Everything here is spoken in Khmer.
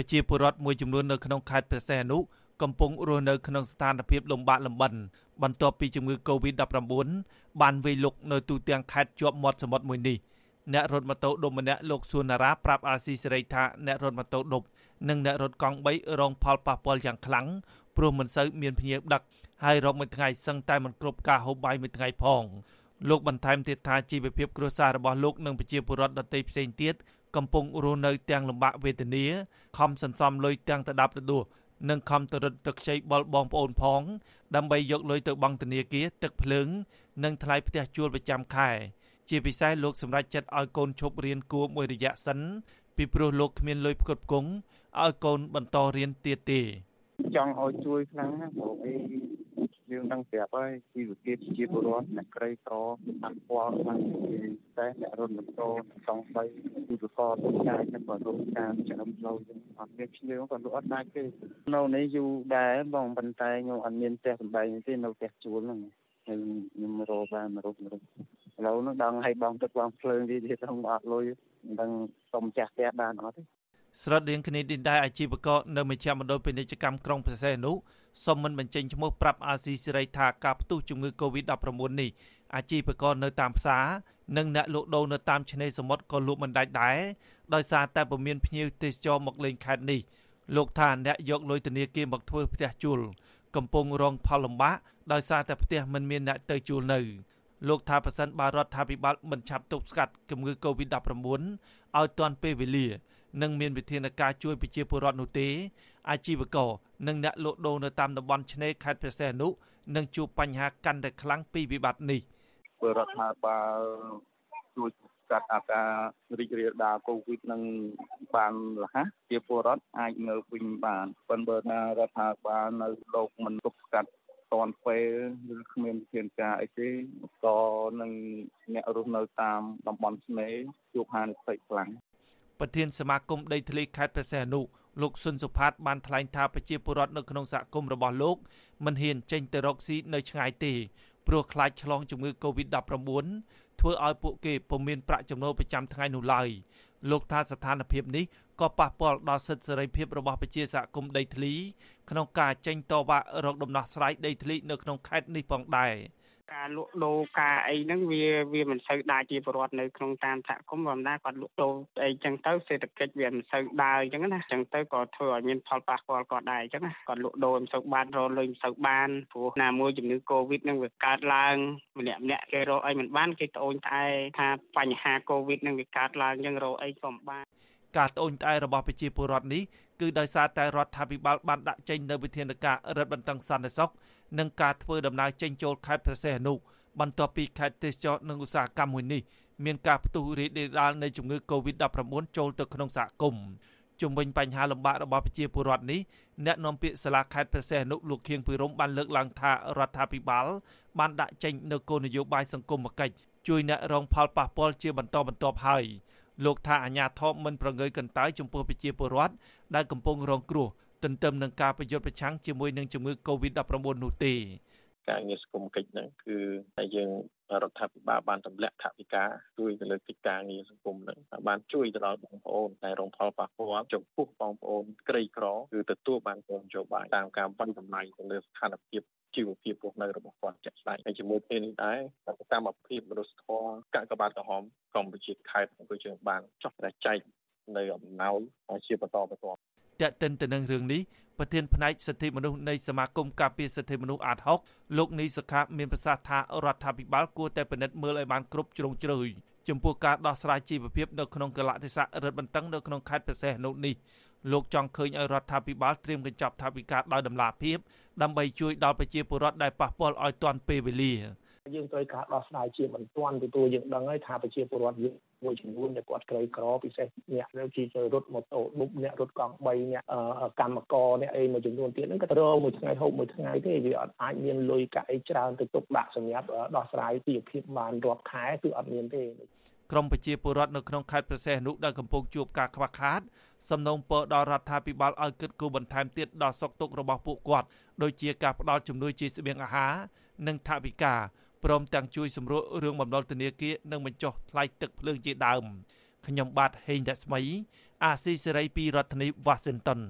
ប្រជាពលរដ្ឋមួយចំនួននៅក្នុងខេត្តព្រះសីហនុកំពុងរស់នៅក្នុងស្ថានភាពលំបាកលំបិនបន្ទាប់ពីជំងឺ Covid-19 បានវាយលុកនៅទូទាំងខេត្តជាប់មាត់សមុទ្រមួយនេះអ្នករត់ម៉ូតូឌុបម្នាក់លោកសួនណារ៉ាប្រាប់អាស៊ីសេរីថាអ្នករត់ម៉ូតូឌុបនិងអ្នករត់កង់3រងផលប៉ះពាល់យ៉ាងខ្លាំងព្រោះមិនសូវមានភ្ញៀវដឹកហើយរកមួយថ្ងៃសឹងតែមិនគ្រប់ការហូបបាយមួយថ្ងៃផងលោកបន្ថែមទៀតថាជីវភាពគ្រួសាររបស់លោកនិងប្រជាពលរដ្ឋដទៃផ្សេងទៀត កំពុងរស់នៅទាំងលំបាកវេទនាខំសន្សំលុយទាំងទៅដាប់ទៅដួសនិងខំទៅរត់ទឹកខ្ចីបលបងប្អូនផង ដើម្បីយកលុយទៅបង់ធនាគារទឹកភ្លើង និងថ្លៃផ្ទះជួលប្រចាំខែ ជាពិសេសលោកសម្រេចចិត្តឲ្យកូនឈប់រៀនគួរមួយរយៈសិនពីព្រោះលោកគ្មានលុយផ្គត់ផ្គង់ឲ្យកូនបន្តរៀនទៀតទេចង់ឲ្យជួយខ្លាំងណាស់ព្រោះអី យើងដឹងប្រាប់ហើយជីវភាពជាពលរដ្ឋអ្នកក្រីក្រអត់ពាល់ខ្លាំងតែអ្នករត់ម៉ូតូសងបីជីវករទុកចាយតែក៏រត់តាមចំផ្លូវយើងអត់មានឈ្មោះក៏អត់ដាច់ទេនៅនេះយូរដែរបងប៉ុន្តែខ្ញុំអត់មានផ្ទះសម្បែងទេនៅផ្ទះជួលហ្នឹងហើយខ្ញុំរកបានរត់រត់ឥឡូវនោះដល់ឲ្យបងទឹកបងភ្លើងទៀតទៀតខ្ញុំអត់លុយមិនដឹងសុំចាស់ផ្ទះបានអត់ទេ ស្រដៀងគ្នានេះដែរអាជីវករនៅមជ្ឈមណ្ឌលពាណិជ្ជកម្មក្រុងព្រះសីហនុសូមមិនបញ្ចេញឈ្មោះប្រាប់អាស៊ីសេរីថាការផ្ទុះជំងឺ Covid-19 នេះអាជីវករនៅតាមផ្សារនិងអ្នកលក់ដូរនៅតាមឆ្នេរសមុទ្រក៏លក់មិនដាច់ដែរដោយសារតែពុំមានភ្ញៀវទេសចរមកលេងខេត្តនេះលោកថាអ្នកយកលុយធនាគារមកធ្វើផ្ទះជួលកំពុងរងផលលំបាកដោយសារតែផ្ទះមិនមានអ្នកទៅជួលនៅលោកថាប្រសិនបើរដ្ឋាភិបាលមិនឆាប់ទប់ស្កាត់ជំងឺ Covid-19 ឲ្យទាន់ពេលវេលា និងមានវិធានការជួយប្រជាពលរដ្ឋនោះទេអាជីវករនិងអ្នកលក់ដូរនៅតាមតំបន់ឆ្នេរខេត្តព្រះសីហនុនឹងជួបបញ្ហាកាន់តែខ្លាំងពីវិបត្តិនេះពលរដ្ឋាភិបាលជួយកាត់អាការរីករាលដាលកូវីដនឹងបានរហ័សជាពលរដ្ឋអាចនៅវិញបានប៉ុន្តែបើថារដ្ឋាភិបាលនៅលោកមិនទប់ស្កាត់តាន់ពេលឬគ្មានវិធានការអីទេក៏នឹងអ្នករស់នៅតាមតំបន់ឆ្នេរជួបហានិភ័យខ្លាំង ប្រធានសមាគមដីធ្លីខេត្តព្រះសីហនុលោកស៊ុនសុផាតបានថ្លែងថាប្រជាពលរដ្ឋនៅក្នុងសហគមន៍របស់លោកមិនហ៊ានចេញទៅរកស៊ីនៅឆ្ងាយទេព្រោះខ្លាចឆ្លងជំងឺ Covid-19 ធ្វើឲ្យពួកគេពុំមានប្រាក់ចំណូលប្រចាំថ្ងៃនោះឡើយលោកថាស្ថានភាពនេះក៏ប៉ះពាល់ដល់សិទ្ធិសេរីភាពរបស់ប្រជាសហគមន៍ដីធ្លីក្នុងការចេញតវ៉ារកដំណោះស្រាយដីធ្លីនៅក្នុងខេត្តនេះផងដែរ។ ការលក់ដូរការអីហ្នឹងវាវាមិនសូវដើរជាពលរដ្ឋនៅក្នុងតាមសហគមន៍ធម្មតាគាត់លក់ដូរអីចឹងទៅសេដ្ឋកិច្ចវាមិនសូវដើរអញ្ចឹងណាអញ្ចឹងទៅក៏ធ្វើឲ្យមានផលប៉ះពាល់គាត់ដែរអញ្ចឹងណាគាត់លក់ដូរមិនសូវបានរលុយមិនសូវបានព្រោះណាមួយជំងឺ Covid ហ្នឹងវាកើតឡើងម្នាក់ម្នាក់គេរកអីមិនបានគេត្អូញត្អែថាបញ្ហា Covid ហ្នឹងវាកើតឡើងអញ្ចឹងរកអីក៏មិនបានការត្អូញត្អែរបស់ប្រជាពលរដ្ឋនេះគឺដោយសារតែរដ្ឋាភិបាលបានដាក់ចេញនូវវិធានការរឹតបន្តឹងសន្តិសុខ និងការធ្វើដំណើរចេញចូលខេត្តព្រះសីហនុបន្ទាប់ពីខេត្តទេសចរនិងឧស្សាហកម្មមួយនេះមានការផ្ទុះរីករាលដាលនៃជំងឺ Covid-19 ចូលទៅក្នុងសហគមន៍ជំវិញបញ្ហាលំបាករបស់ប្រជាពលរដ្ឋនេះអ្នកនាំពាក្យសាលាខេត្តព្រះសីហនុលោកខៀងពិរមបានលើកឡើងថារដ្ឋាភិបាលបានដាក់ចេញនូវគោលនយោបាយសង្គមគិច្ចជួយអ្នករងផលប៉ះពាល់ជាបន្តបន្ទាប់ហើយលោកថាអាញាធមមិនប្រងើយកន្តើយចំពោះប្រជាពលរដ្ឋដែលកំពុងរងគ្រោះ ទន្ទឹមនឹងការប្រយុទ្ធប្រឆាំងជាមួយនឹងជំងឺ Covid-19 នោះទេការងារសង្គមកិច្ចហ្នឹងគឺតែយើងរដ្ឋាភិបាលបានទម្លាក់ថវិកាជួយទៅលើកិច្ចការងារសង្គមហ្នឹងបានជួយទៅដល់បងប្អូនដែលរងផលប៉ះពាល់ចំពោះបងប្អូនក្រីក្រគឺទទួលបានគោលនយោបាយតាមការបញ្ចំណាយទៅលើស្ថានភាពជីវភាពរស់នៅរបស់គាត់ជាក់ស្ដែងហើយជាមួយគ្នានេះដែរសកម្មភាពមនុស្សធម៌កាកបាទក្រហមកម្ពុជាខេត្តអង្គរជើងបានចោះតែចែកនៅអំណោយជាបន្តបន្ទាប់ តេតិនទៅនឹងរឿងនេះប្រធានផ្នែកសិទ្ធិមនុស្សនៃសមាគមការពារសិទ្ធិមនុស្សអាត6លោកនីសខាមានប្រសាសន៍ថារដ្ឋាភិបាលគួរតែពិនិត្យមើលឲ្យបានគ្រប់ជ្រុងជ្រោយចំពោះការដោះស្រាយជីវភាពនៅក្នុងកលៈទេសៈរឹតបន្តឹងនៅក្នុងខេត្តប្រសេះនោះនេះលោកចង់ឃើញឲ្យរដ្ឋាភិបាលត្រៀមកញ្ចប់ថវិកាដោយតម្លាភាពដើម្បីជួយដល់ប្រជាពលរដ្ឋដែលប៉ះពាល់ឲ្យទាន់ពេលវេលា យើងត្រូវការដោះស្រាយជាបន្ទាន់ពីព្រោះយើងដឹងហើយថាប្រជាពលរដ្ឋយើងមួយចំនួនដែលគាត់ក្រីក្រពិសេសអ្នកដែលជិះរត់ម៉ូតូឌុបអ្នករត់កង់3អ្នកកម្មករអ្នកអីមួយចំនួនទៀតហ្នឹងក៏រមួយថ្ងៃហូបមួយថ្ងៃទេវាអត់អាចមានលុយកាក់អីច្រើនទៅទុកដាក់សម្រាប់ដោះស្រាយជីវភាពបានរាប់ខែគឺអត់មានទេក្រមប្រជាពលរដ្ឋនៅក្នុងខេត្តប្រសេះនុដែលកំពុងជួបការខ្វះខាតសំណូមពរដល់រដ្ឋាភិបាលឲ្យគិតគូរបន្ថែមទៀតដល់សុខទុក្ខរបស់ពួកគាត់ដូចជាការផ្ដល់ជំនួយជាស្បៀងអាហារនិងថវិកា ព្រមទាំងជួយសម្រួលរឿងបំណុលធនាគារនិងបញ្ចុះថ្លៃទឹកភ្លើងជាដើមខ្ញុំបាទហេងរស្មី អាស៊ីសេរីពីរដ្ឋធានី Washington